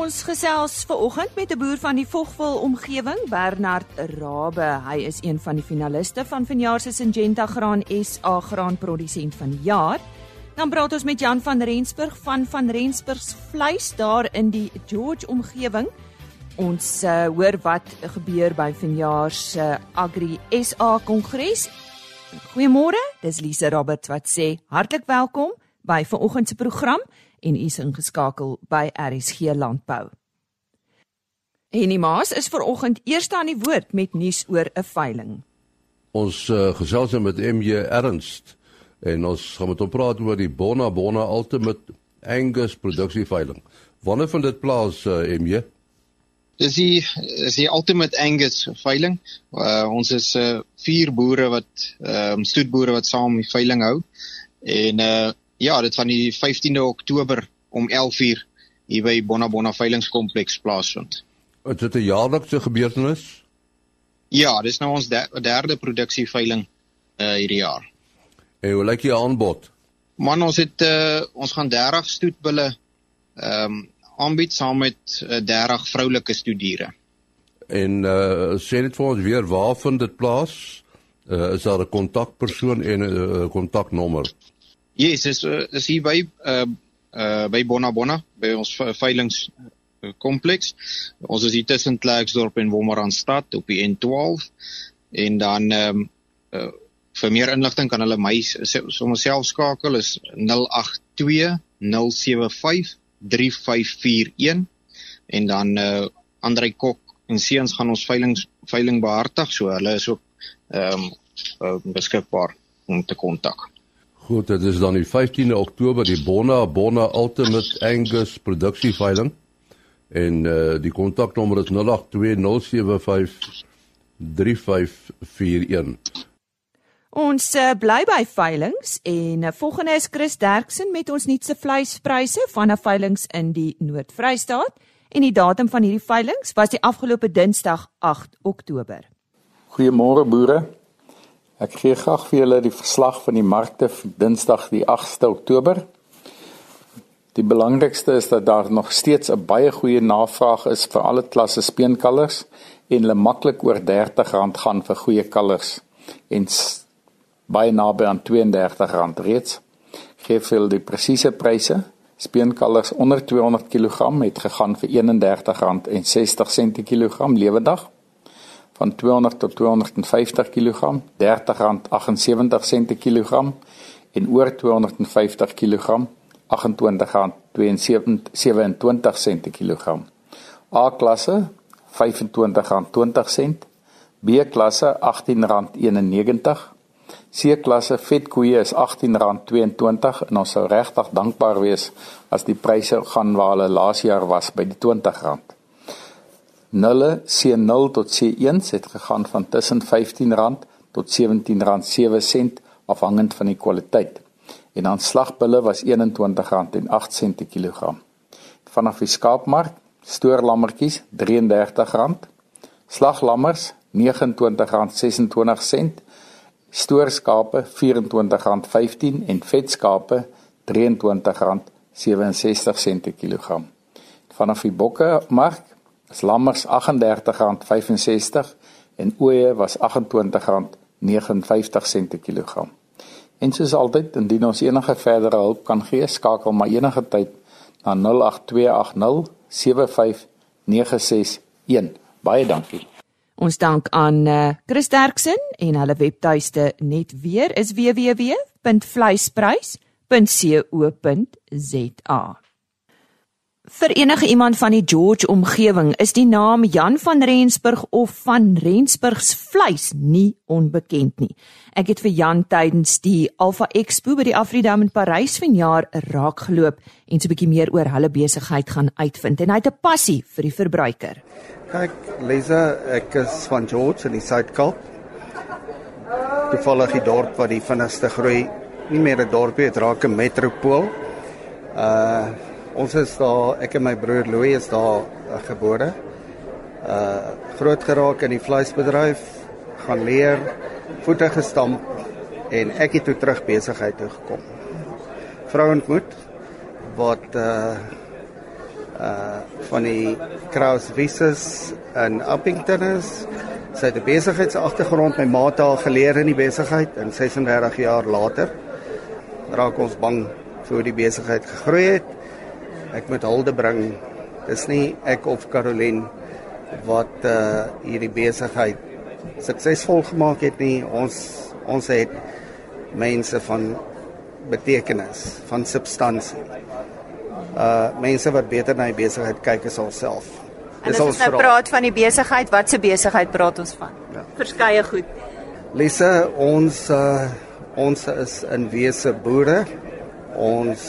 Ons gesels ver oggend met 'n boer van die Vogwel omgewing, Bernard Rabbe. Hy is een van die finaliste van vanjaar se Syngenta Graan SA graanprodusent van die jaar. Dan praat ons met Jan van Rensburg van van Rensburgs vleis daar in die George omgewing. Ons uh, hoor wat gebeur by vanjaar se Agri SA Kongres. Goeiemôre, dis Lise Roberts wat sê hartlik welkom by vanoggend se program en u is ingeskakel by RSG Landbou. En die Maas is ver oggend eerste aan die woord met nuus oor 'n veiling. Ons uh, gesels met MJ Ernst en ons gaan met hom praat oor die Bona Bona Ultimate Angus produksie veiling. Wanneer vind dit plaas uh, eh, MJ? Dis die is die Ultimate Angus veiling. Uh, ons is uh, vier boere wat ehm um, stoetboere wat saam die veiling hou. En uh Ja, dit van die 15de Oktober om 11:00 hier by Bonabona veilingkompleks plaasvind. Is dit 'n jaarlikse gebeurtenis? Ja, dis nou ons derde produksieveiling uh hierdie jaar. En hoe lyk die aanbod? Man, ons het uh ons gaan 30 stoetbulle ehm um, aanbied saam met uh, 30 vroulike stoediere. En uh sê net vir ons weer waar vind dit plaas? Uh is daar 'n kontakpersoon en 'n uh, kontaknommer? Yes, is uh, is hier by uh uh by Bonabona by ons veilings kompleks. Ons is hier tussen Klerksdorp en Wolmaranstad op die N12 en dan ehm um, uh, vir meer inligting kan hulle my sommer self skakel is 082 075 3541 en dan uh Andrei Kok en seuns gaan ons veilings veiling behartig so hulle is ook ehm um, uh, beskikbaar om te kontak. Goed, dit is dan die 15de Oktober die Bona Bona Ultimate Angus produksieveiling. En uh die kontaknommer is 0820753541. Ons uh, bly by veilinge en uh, volgende is Chris Derksen met ons nuutste vleispryse van 'n veilinge in die Noord-Vrystaat en die datum van hierdie veilinge was die afgelope Dinsdag 8 Oktober. Goeiemôre boere. Ek gee graag vir julle die verslag van die markte vir Dinsdag die 8ste Oktober. Die belangrikste is dat daar nog steeds 'n baie goeie navraag is vir alle klasse speenkalvers en hulle maklik oor R30 gaan vir goeie kalvers en baie naby aan R32 reeds. Gee vir die presiese pryse. Speenkalvers onder 200 kg het gegaan vir R31.60 per kilogram lewendig van 200 tot 250 kg, R30.78 per kilogram en oor 250 kg, R28.27 per kilogram. A klasse R25.20, B klasse R18.91, C klasse vetkoeie is R18.22 en ons sou regtig dankbaar wees as die pryse gaan waar hulle laas jaar was by die R20. Nulle C0 tot C1 het gegaan van tussen R15 tot R17.07 afhangend van die kwaliteit. En dan slagbulle was R21.08 per kilogram. Vanaf die skaapmark stoorlammetjies R33, slaglammers R29.26, stoorskape R24.15 en vetskape R23.67 per kilogram. Vanaf die bokke mark is lammers R38.65 en ooe was R28.59 per kilogram. En soos altyd, indien ons enige verdere hulp kan gee, skakel maar enige tyd na 08280 75961. Baie dankie. Ons dank aan uh, Chris Derksen en hulle webtuiste net weer is www.vleisprys.co.za. Vir enige iemand van die George omgewing is die naam Jan van Rensburg of van Rensburgs vleis nie onbekend nie. Ek het vir Jan tydens die Alpha Expo by die Afridam in Parys vanjaar raak geloop en so 'n bietjie meer oor hulle besigheid gaan uitvind en hy het 'n passie vir die verbruiker. Kyk, Lisa, ek is van George in die Suid-Kaap. Toevallig die dorp wat die vinnigste groei, nie meer 'n dorpie, dit raak 'n metropool. Uh Ons is daar, ek en my broer Louis is daar uh, gebore. Uh groot geraak in die vleisbedryf, gaan leer, voete gestamp en ek het toe terug besigheid toe gekom. Vrou ontmoet wat uh uh van die Kraus Visses in Appington is. Sy het 'n besigheidsagtergrond, my ma het al geleer in die besigheid en 36 jaar later raak ons bang vir hoe die besigheid gegroei het. Ek moet hulde bring. Dis nie ek of Caroline wat uh hierdie besigheid suksesvol gemaak het nie. Ons ons het mense van betekenis, van substansie. Uh mense wat beter na die besigheid kyk as alself. Dis ons nou praat van die besigheid, wat se besigheid praat ons van? Ja. Verskeie goed. Lise, ons uh ons is in wese boere. Ons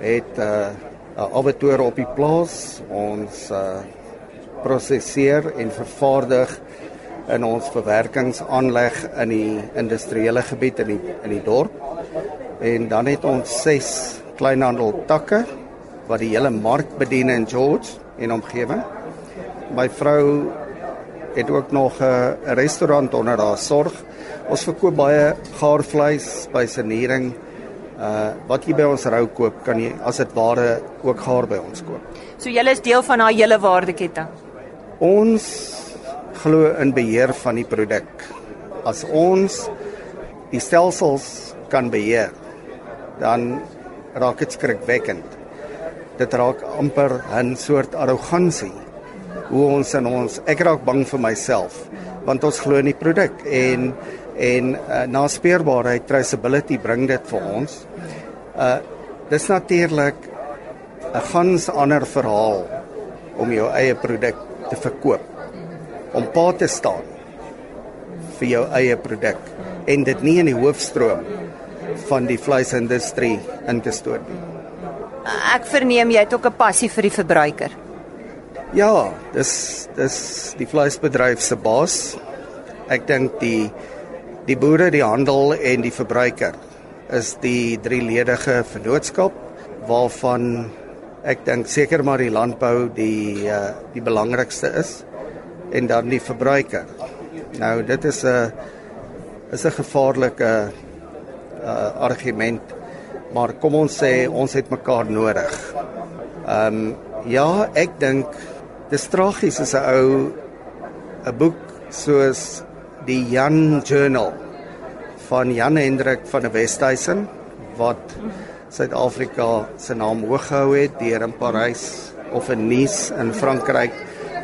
het uh 'n abattoir op die plaas. Ons uh prosesseer en vervaardig in ons verwerkingsaanleg in die industriële gebied in die in die dorp. En dan het ons 6 kleinhandel takke wat die hele mark bedien in George en omgewing my vrou het ook nog 'n restaurant onder haar sorg. Ons verkoop baie gaarvleis by Sanering. Uh wat jy by ons rou koop, kan jy as dit ware ook gaar by ons koop. So julle is deel van haar hele waardeketting. Ons glo in beheer van die produk. As ons die stelsels kan beheer, dan raak dit skrikwekkend. Dit raak amper 'n soort arrogansie hoe ons in ons ek raak bang vir myself want ons glo in die produk en en uh, na speurbaarheid traceability bring dit vir ons. Uh dis natuurlik 'n gans ander verhaal om jou eie produk te verkoop. Om pa te staan vir jou eie produk en dit nie in die hoofstroom van die vleisindustrie in te stoot nie. Ek verneem jy het ook 'n passie vir die verbruiker. Ja, dis dis die vleisbedryf se baas. Ek dink die die boere, die handel en die verbruiker is die drieledige vennootskap waarvan ek dink seker maar die landbou die uh, die belangrikste is en dan die verbruiker. Nou dit is 'n is 'n gevaarlike uh, argument, maar kom ons sê ons het mekaar nodig. Ehm um, ja, ek dink Dis tragies as 'n ou 'n boek soos die Jan Journal van Jan Hendrik van der Westhuizen wat Suid-Afrika se naam hoog gehou het deur in Parys of in Nice in Frankryk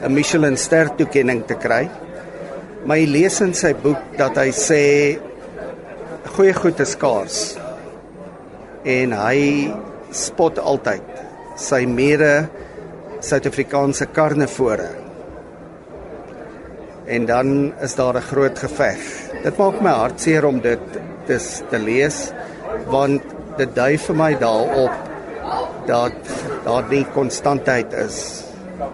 'n Michelin ster toekenning te kry. Jy lees in sy boek dat hy sê goeie goed is skaars. En hy spot altyd sy mede Suid-Afrikaanse karnivore. En dan is daar 'n groot geveg. Dit maak my hartseer om dit te, te lees want dit dui vir my daarop dat daar nie konstantheid is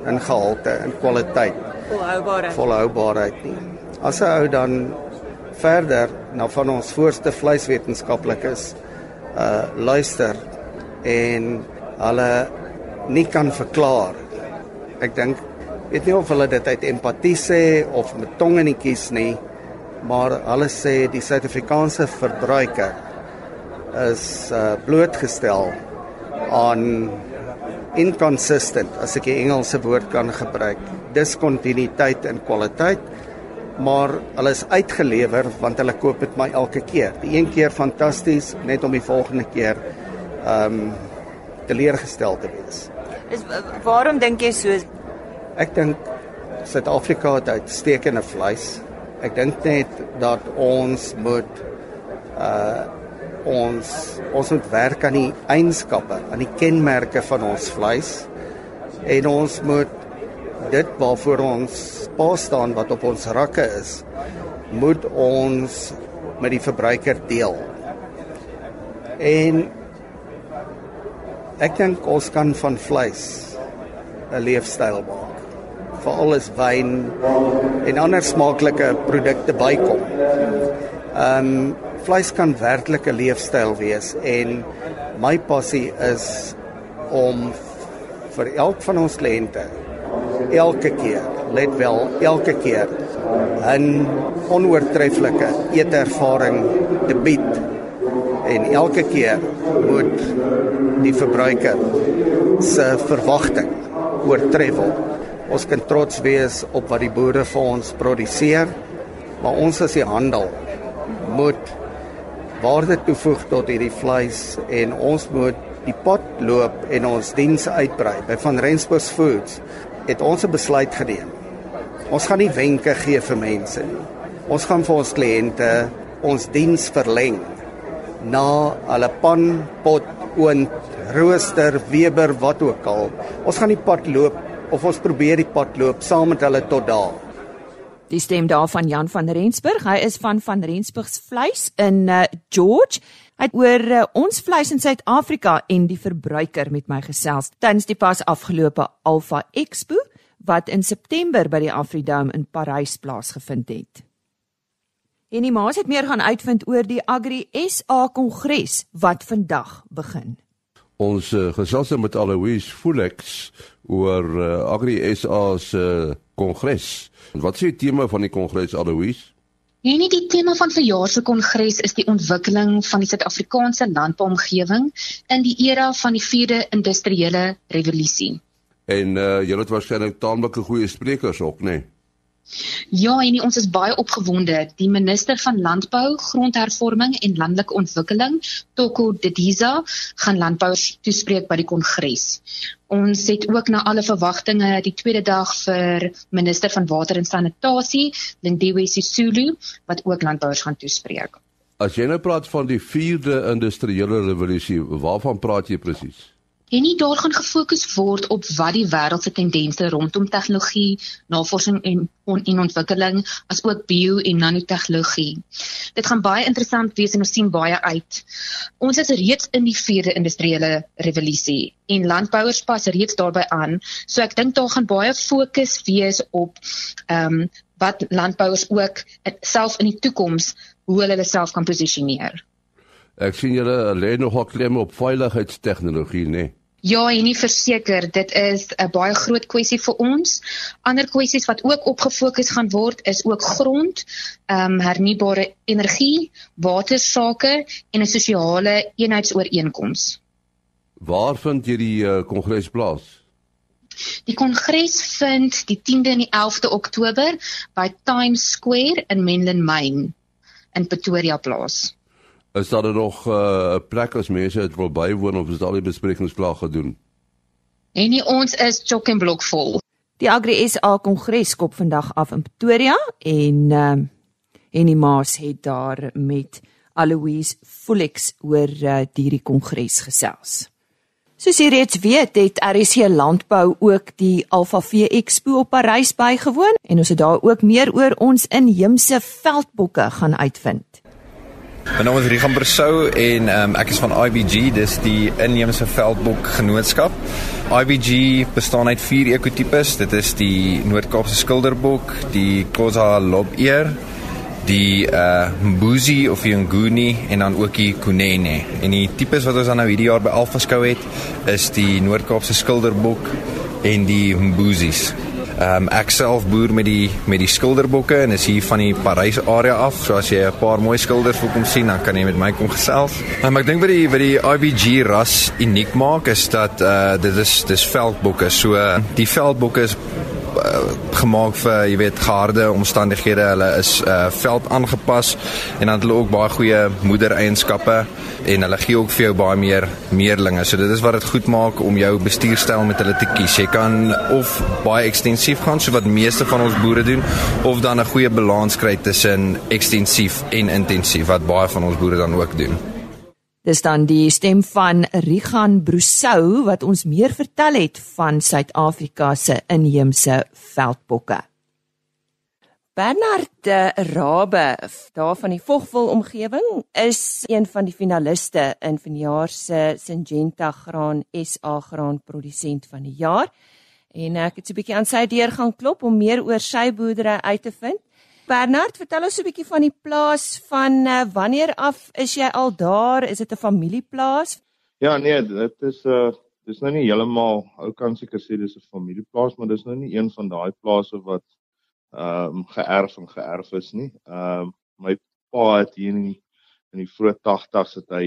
in gehalte en kwaliteit volhoubaarheid volhoubaarheid nie. As 'n ou dan verder na van ons voorste vleiswetenskaplikes uh luister en hulle nie kan verklaar. Ek dink weet nie of hulle dit uit empatie sê of met tong in die kies nie, maar hulle sê die Suid-Afrikaanse verbruiker is uh, blootgestel aan inconsistent as ek 'n Engelse woord kan gebruik, diskontinuïteit in kwaliteit maar hulle is uitgelewer want hulle koop dit my elke keer. Die een keer fantasties, net om die volgende keer ehm um, teleurgestel te wees. Is waarom dink jy so? Ek dink Suid-Afrika het uitstekende vleis. Ek dink net dat ons moet uh ons ons moet werk aan die eienskappe, aan die kenmerke van ons vleis en ons moet dit waarvoor ons pa staan wat op ons rakke is, moet ons met die verbruiker deel. En Ek dink ons kan van vleis 'n leefstyl maak. Veral as wyn en ander smaaklike produkte bykom. Ehm um, vleis kan werklik 'n leefstyl wees en my passie is om vir elk van ons kliënte elke keer, let wel, elke keer 'n onoortreffelike eetervaring te bied en elke keer moet die verbruiker se verwagting oortref word. Ons kan trots wees op wat die boere vir ons produseer, maar ons as die handel moet waarde toevoeg tot hierdie vleis en ons moet die pot loop en ons diens uitbrei. By van Rensburg Foods het ons 'n besluit geneem. Ons gaan nie wenke gee vir mense nie. Ons gaan vir ons kliënte ons diens verleng na hulle pan, pot, oond, rooster, weber, wat ook al. Ons gaan die pad loop of ons probeer die pad loop saam met hulle tot daar. Die stem daarvan Jan van Rensburg. Hy is van van Rensburgs vleis in uh, George. Hy het oor uh, ons vleis in Suid-Afrika en die verbruiker met my gesels tydens die pas afgelope Alpha Expo wat in September by die Afridome in Parys plaasgevind het. En die maas het meer gaan uitvind oor die Agri SA Kongres wat vandag begin. Ons uh, gesels nou met Alois Fulex oor uh, Agri SA se uh, kongres. Wat sê die tema van die kongres Alois? En nie die tema van verjaar se kongres is die ontwikkeling van die Suid-Afrikaanse landbouomgewing in die era van die 4de industriële revolusie. En uh julle het waarskynlik taamlik goeie sprekers ook, nê? Nee? Ja, en ons is baie opgewonde. Die minister van Landbou, Grondhervorming en Landelike Ontwikkeling, Toko Didiza, gaan landbouers toespreek by die kongres. Ons het ook na alle verwagtinge die tweede dag vir minister van Water en Sanitasie, Lindiwe Sisulu, wat ook landbouers gaan toespreek. As jy nou praat van die 4de industriële revolusie, waarvan praat jy presies? En nie daar gaan gefokus word op wat die wêreld se tendense rondom tegnologie, navorsing en on en ontwikkeling as ook bio en nanotegnologie. Dit gaan baie interessant wees en ons sien baie uit. Ons is reeds in die 4de industriële revolusie en landbouers pas reeds daarbey aan. So ek dink daar gaan baie fokus wees op ehm um, wat landbouers ook self in die toekoms hoe hulle self kan posisioneer. Ek sien julle lê nogal klem op veiligheidstegnologie, né? Nee? Ja, en nie verseker, dit is 'n baie groot kwessie vir ons. Ander kwessies wat ook opgefokus gaan word is ook grond, ehm um, hernubare energie, watersake en 'n sosiale eenheidsooreenkoms. Waar vind hierdie uh, kongres plaas? Die kongres vind die 10de en die 11de Oktober by Times Square in Menlyn Main in Pretoria plaas. Is daar er nog eh, 'n uh, plek as mense dit wil bywoon of is daar al die besprekings klaar gedoen? En nie ons is chok en blok vol. Die Agri SA Kongres skop vandag af in Pretoria en ehm uh, en die Maas het daar met Aloise Fulex oor uh, hierdie kongres gesels. Soos jy reeds weet, het RC Landbou ook die Alpha V Expo op Parys bygewoon en ons het daar ook meer oor ons inheemse veldbokke gaan uitvind. My naam is Rigan Bersou en um, ek is van IBG, dis die inheemse veldbok genootskap. IBG bestaan uit vier ekotipes. Dit is die Noord-Kaapse skilderbok, die Xhosa lobeer, die uh Mbuzi of die Nguni en dan ook die Kunene. En die tipes wat ons dan nou hierdie jaar by Alpha skou het, is die Noord-Kaapse skilderbok en die Mbuzis. Ehm um, ek self boer met die met die skilderbokke en is hier van die Parys area af. So as jy 'n paar mooi skilders wil kom sien, dan kan jy met my kom gesels. Um, ek dink wat die wat die IBG ras uniek maak is dat uh dit is dis veldbokke. So die veldbokke is gemaak vir jy weet geharde omstandighede. Hulle is uh veld aangepas en dan het hulle ook baie goeie moedereienskappe en hulle gee ook vir jou baie meer meerlinge. So dit is wat dit goed maak om jou bestuurstyl met hulle te kies. Jy kan of baie ekstensief gaan so wat meeste van ons boere doen of dan 'n goeie balans kry tussen ekstensief en intensief wat baie van ons boere dan ook doen. Dis dan die stem van Rigan Brosou wat ons meer vertel het van Suid-Afrika se inheemse veldbokke. Bernard Rabe daar van die Vogwel omgewing is een van die finaliste in vanjaar se Syngenta Graan SA Graan Produsent van die jaar. En ek het so 'n bietjie aan sy deur gaan klop om meer oor sy boerdery uit te vind. Bernard, vertel ons 'n bietjie van die plaas van uh, wanneer af is jy al daar? Is dit 'n familieplaas? Ja, nee, dit is 'n uh, dis nou nie heeltemal ou kan seker sê dis 'n familieplaas, maar dis nou nie een van daai plase wat ehm um, geërf en geërf is nie. Ehm um, my pa het hier in die, in die vroeë 80's het hy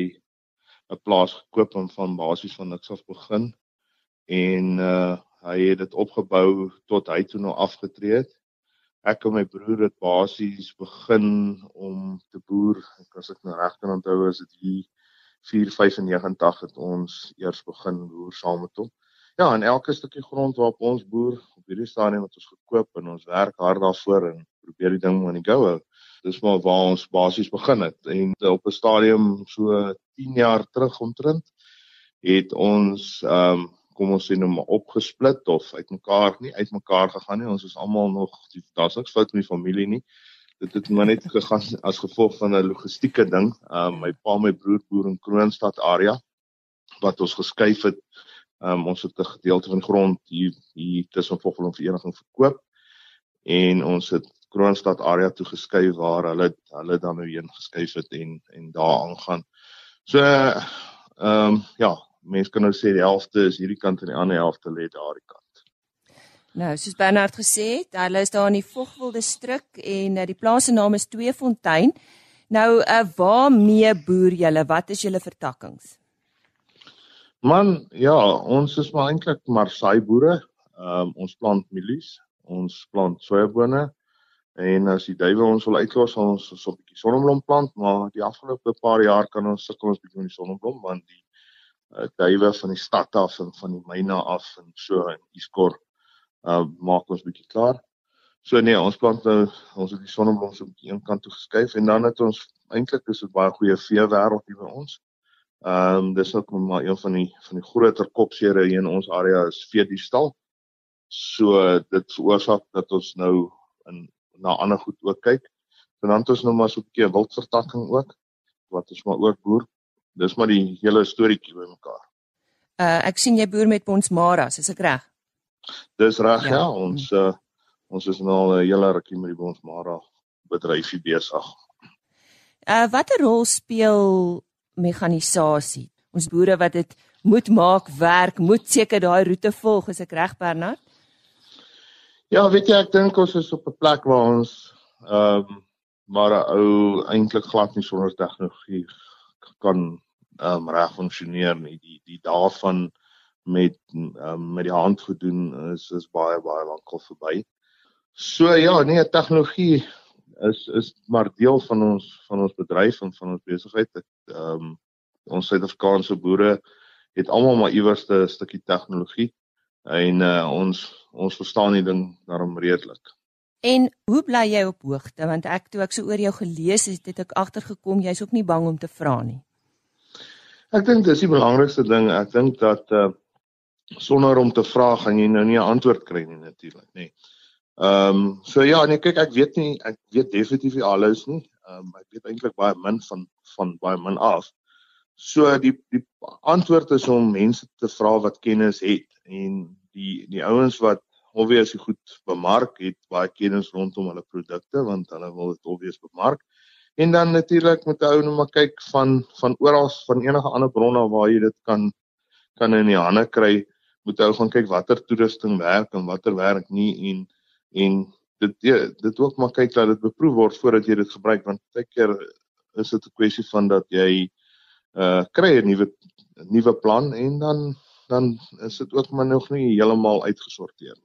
'n plaas gekoop en van basies van niks af begin en uh hy het dit opgebou tot hy toe nou afgetree het. Ek en my broer het basies begin om te boer. Ek as ek nou reg kan onthou is dit hier 495 het ons eers begin boer saam met hom. Ja, en elke stukkie grond waarop ons boer, op hierdie stadium wat ons gekoop en ons werk hard daarvoor en probeer die ding aan die go hou. Dis maar waar ons basies begin het. En op 'n stadium so 10 jaar terug omtrent het ons ehm um, kom ons sê nou maar opgesplit of uitmekaar nie uitmekaar gegaan nie. Ons is almal nog daar's niks fout met die familie nie. Dit het maar net gegaan as gevolg van 'n logistieke ding. Ehm um, my pa, my broer boer in Kroonstad area wat ons geskuif het. Ehm um, ons het 'n gedeelte van grond hier hier tussen Vogel en Vereniging verkoop en ons het Kroonstad area toe geskuif waar hulle hulle dan nou heen geskuif het en en daar aangaan. So ehm um, ja, mense kan nou sê die helfte is hierdie kant en die ander helfte lê daardie kant. Nou, soos Bernard gesê het, hulle is daar in die Vogwel distrik en uh, die plaas se naam is Tweefontein. Nou, uh, waarmee boer julle? Wat is julle vertakkings? Man, ja, ons is maar eintlik maar saai boere. Ehm um, ons plant mielies, ons plant sojabone en as die duiwe ons wil uitlos, ons so 'n bietjie sonneblom plant, maar die afgelope paar jaar kan ons sukkel ons bietjie met die sonneblom want die uh, duiwe van die stad af en van die myne af en so in Iskor uh maak ons bietjie klaar. So nee, ons plant nou ons het die sonneblom so 'n een kant toe geskuif en dan het ons eintlik is dit baie goeie vee wêreld hier by ons. Ehm um, dis ook maar een van die van die groter kopsere hier in ons area is vee die stal. So dit veroorsaak dat ons nou in na ander goed ook kyk. En dan het ons nou maar so 'n bietjie wildvertakking ook wat ons maar ook boer dis maar die hele storieetjie bymekaar. Uh ek sien jy boer met ons Maras, is ek reg? Dis reg ja. ja, ons uh ons is nou al 'n hele rukkie met die ons Mara bedryfie besig. Uh watter rol speel mekanisasie? Ons boere wat dit moet maak werk, moet seker daai roete volg, is ek reg Bernard? Ja, weet jy ek dink ons is op 'n plek waar ons ehm um, maar 'n ou eintlik glad nie sonder tegnologie kan um, reg funksioneer nie. Die die daarvan met um, met die hand gedoen is is baie baie lankal verby. So ja, nee, tegnologie is is maar deel van ons van ons bedryf en van ons besigheid. Ehm um, ons Suid-Afrikaanse boere het almal maar iewers 'n stukkie tegnologie en uh, ons ons verstaan die ding daarom redelik. En hoe bly jy op hoogte want ek toe ek so oor jou gelees het, het ek agtergekom jy's ook nie bang om te vra nie. Ek dink dis die belangrikste ding. Ek dink dat uh sonder om te vra gaan jy nou nie 'n antwoord kry nie natuurlik, nê. Nee. Ehm um, so ja, nee kyk ek weet nie ek weet definitief nie alles nie. Ehm um, ek weet eintlik baie min van van baie min af. So die die antwoord is om mense te vra wat kennis het en die die ouens wat obviously goed bemark het baie kennis rondom hulle produkte want hulle wil dit obvious bemark. En dan natuurlik moet ou nou maar kyk van van oral van enige ander bronne waar jy dit kan kan in die hande kry. Moet ou gaan kyk watter toerusting werk en watter werk nie en en dit ja, dit ook maar kyk dat dit beproef word voordat jy dit gebruik want baie keer is dit 'n kwessie van dat jy uh kry 'n nuwe nuwe plan en dan dan is dit ook maar nog nie heeltemal uitgesorteer nie.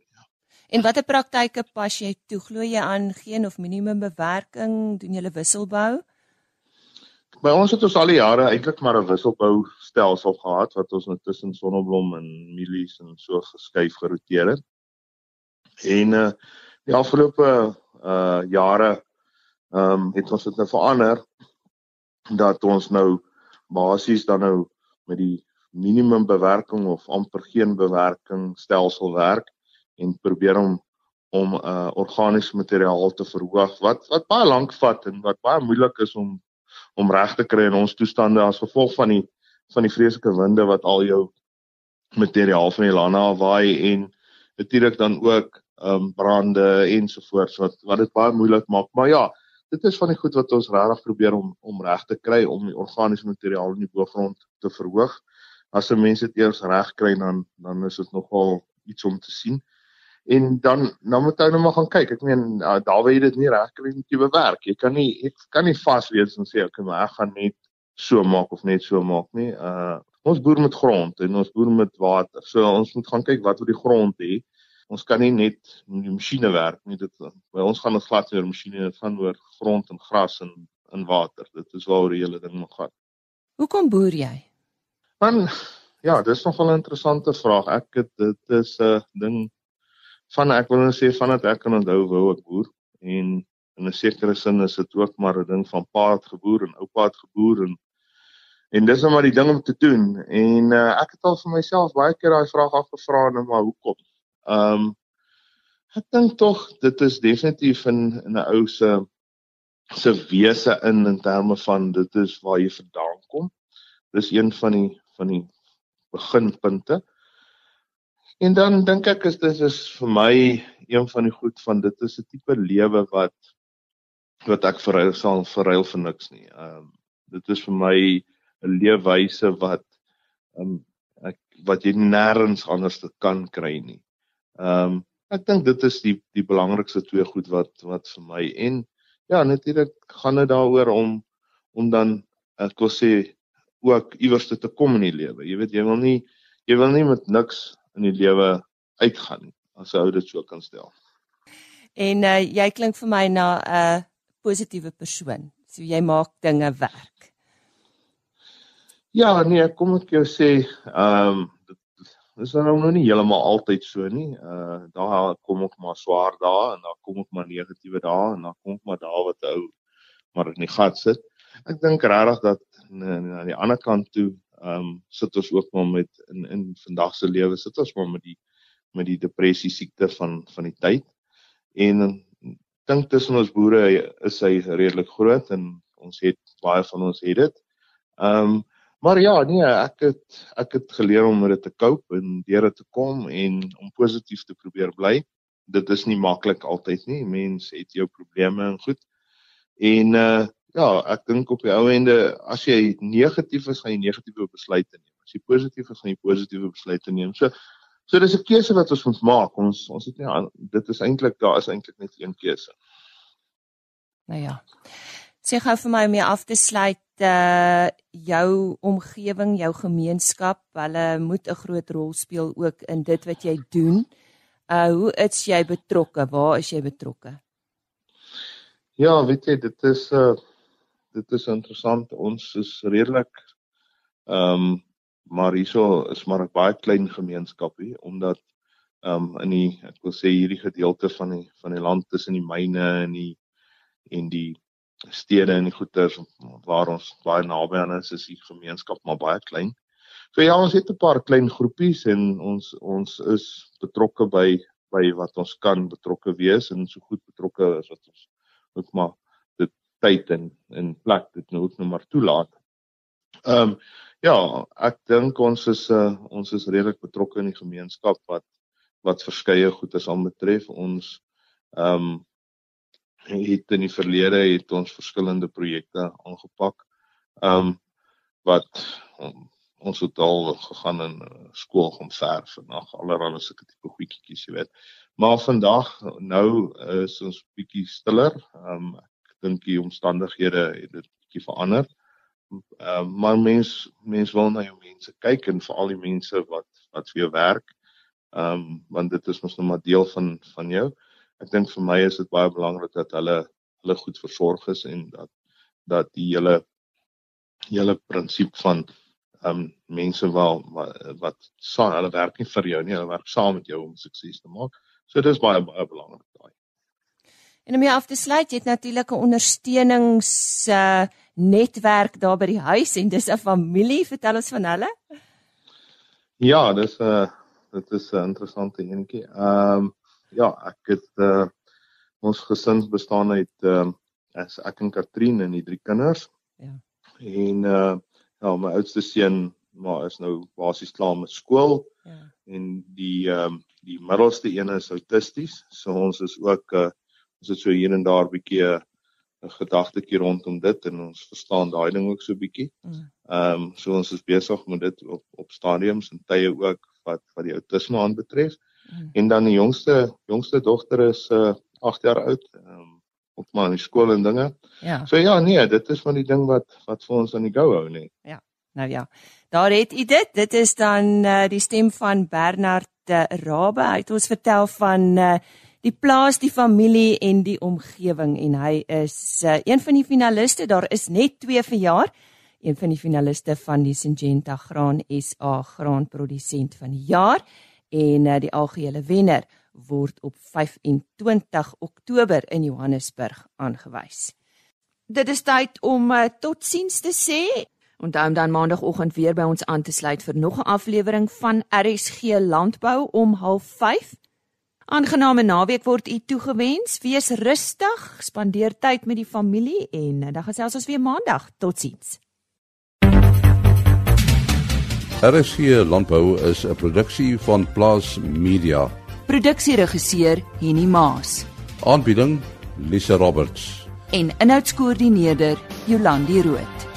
En watter praktyke pas jy toe? Glo jy aan geen of minimum bewerking? Doen jy wisselbou? By ons het ons al die jare eintlik maar 'n wisselbou stelsel gehad wat ons net tussen sonneblom en mielies en so geskuif geroteer het. En uh die afgelope uh jare ehm um, het ons dit nou verander dat ons nou basies dan nou met die minimum bewerking of amper geen bewerking stelsel werk en probeer om om uh organiese materiaal te verhoog wat wat baie lank vat en wat baie moeilik is om om reg te kry in ons toestande as gevolg van die van die vreeslike winde wat al jou materiaal van die lande afwaai en natuurlik dan ook um brande ensovoorts wat wat dit baie moeilik maak. Maar ja dit is van die goed wat ons regtig probeer om om reg te kry om die organiese materiaal in die boergrond te verhoog. As 'n mens dit eers reg kry dan dan is dit nogal iets om te sien en dan dan moet jy nou maar gaan kyk. Ek meen uh, daar waar jy dit nie reg kry met jy bewerk. Jy kan nie ek kan nie vas wees en sê okay, maar ek gaan net so maak of net so maak nie. Uh ons boer met grond en ons boer met water. So ons moet gaan kyk wat oor die grond hê. Ons kan nie net met die masjiene werk nie. Dit by ons gaan dit glad oor masjiene, dit gaan oor grond en gras en in water. Dit is waaroor die hele ding moet gaan. Hoekom boer jy? Man, ja, dis nogal 'n interessante vraag. Ek het dit is 'n uh, ding van ek wil net sê vandat ek kan onthou wou ek boer en in 'n sekere sin is dit ook maar 'n ding van pa het geboer en oupa het geboer en en dis net maar die ding om te doen. En uh, ek het al vir myself baie keer daai vraag afgevra en maar hoekom? Ehm um, ek dink tog dit is definitief in in 'n ou se se wese in in terme van dit is waar jy vandaan kom. Dis een van die van die beginpunte en dan dink ek is dit is vir my een van die goed van dit is 'n tipe lewe wat wat ek verruil sal verruil vir niks nie. Ehm um, dit is vir my 'n leefwyse wat ehm um, ek wat jy nêrens anders kan kry nie. Ehm um, ek dink dit is die die belangrikste twee goed wat wat vir my en ja, natuurlik gaan dit daaroor om om dan ek wil sê ook iewers te kom in die lewe. Jy weet jy wil nie jy wil nie met niks in die lewe uitgaan as jy dit so kan stel. En uh, jy klink vir my na 'n uh, positiewe persoon. So jy maak dinge werk. Ja, nee, kom ek jou sê, ehm um, dit is nou nog nie heeltemal altyd so nie. Uh daar kom ook maar swaar dae en daar kom ook maar negatiewe dae en dan kom ook maar dae wat ou maar in die gat sit. Ek dink regtig dat aan die ander kant toe ehm um, sit ons ook maar met in in vandag se lewe sit ons maar met die met die depressie siekte van van die tyd. En dink tussen ons boere is hy redelik groot en ons het baie van ons het dit. Ehm um, maar ja, nee, ek het ek het geleer om dit te cope en deur dit te kom en om positief te probeer bly. Dit is nie maklik altyd nie. Mense het jou probleme en goed. En uh ja, ek dink op die ou ende as jy negatief is, gaan jy negatiewe besluite neem. As jy positief is, gaan jy positiewe besluite neem. So So dis 'n keuse wat ons moet maak. Ons ons het nie dit is eintlik daar is eintlik net een keuse. Nou ja. Sê gou vir my om jy af te sluit uh jou omgewing, jou gemeenskap, hulle moet 'n groot rol speel ook in dit wat jy doen. Uh hoe is jy betrokke? Waar is jy betrokke? Ja, weet jy, dit is uh dit is interessant. Ons is redelik ehm um, maar hierso is maar 'n baie klein gemeenskap hier omdat ehm um, in die ek wil sê hierdie gedeelte van die van die land tussen die myne en die en die stede en die goeters waar ons baie naby aan is is die gemeenskap maar baie klein. So ja, ons het 'n paar klein groepies en ons ons is betrokke by by wat ons kan betrokke wees en so goed betrokke as wat ons ook maar tyd en en plek dit nou ook nou maar toelaat. Ehm um, Ja, ek dink ons is uh ons is redelik betrokke in die gemeenskap wat wat verskeie goed is aanbetref. Ons ehm um, het in die verlede het ons verskillende projekte aangepak. Ehm um, wat um, ons het al gegaan in uh, skool gaan verf en nog allerlei sulke tipe goedjies, jy weet. Maar vandag nou is ons bietjie stiller. Ehm um, dink die omstandighede het dit bietjie verander. Uh, maar mens mens wil na jou mense kyk en veral die mense wat wat vir jou werk. Ehm um, want dit is mos nou maar deel van van jou. Ek dink vir my is dit baie belangrik dat hulle hulle goed versorg is en dat dat die hele hele prinsip van ehm um, mense wel wat saam hulle werk nie vir jou nie, hulle werk saam met jou om sukses te maak. So dit is baie baie belangrik daai. En om jou af te sluit, jy het natuurlik 'n ondersteunings uh netwerk daar by die huis en dis 'n familie, vertel ons van hulle? Ja, dis 'n uh, dit is 'n interessante enetjie. Ehm um, ja, ek het uh ons gesin bestaan uit ehm um, as ek en Katrien en die drie kinders. Ja. En uh ja, my oudste seun maar is nou basies klaar met skool. Ja. En die ehm um, die middelste een is autisties. So ons is ook uh ons het so hier en daar 'n bietjie 'n gedagtetjie rondom dit en ons verstaan daai ding ook so bietjie. Mm. Ehm um, so ons is besig met dit op op stadiums en tye ook wat wat die autisme aanbetref. Mm. En dan die jongste jongste dogter is uh 8 jaar oud. Ehm um, op maar in die skool en dinge. Ja. So ja, nee, dit is van die ding wat wat vir ons aan die gou hou, nee. Ja. Nou ja. Daar het u dit. Dit is dan uh, die stem van Bernard uh, Rabbe. Hy het ons vertel van uh, die plaas, die familie en die omgewing en hy is uh, een van die finaliste. Daar is net twee verjaar. Een van die finaliste van die Syngenta Graan SA graanprodusent van die jaar en uh, die algehele wenner word op 25 Oktober in Johannesburg aangewys. Dit is tyd om uh, totsiens te sê. Onthou om dan maandagooggend weer by ons aan te sluit vir nog 'n aflewering van RSG Landbou om 05:30. Aangename naweek word u toegewens. Wees rustig, spandeer tyd met die familie en dan gesels ons weer maandag. Totsiens. RSG Landbou is 'n produksie van Plaas Media. Produksieregisseur Henny Maas. Aanbieding Lisa Roberts. En inhoudskoördineerder Jolandi Root.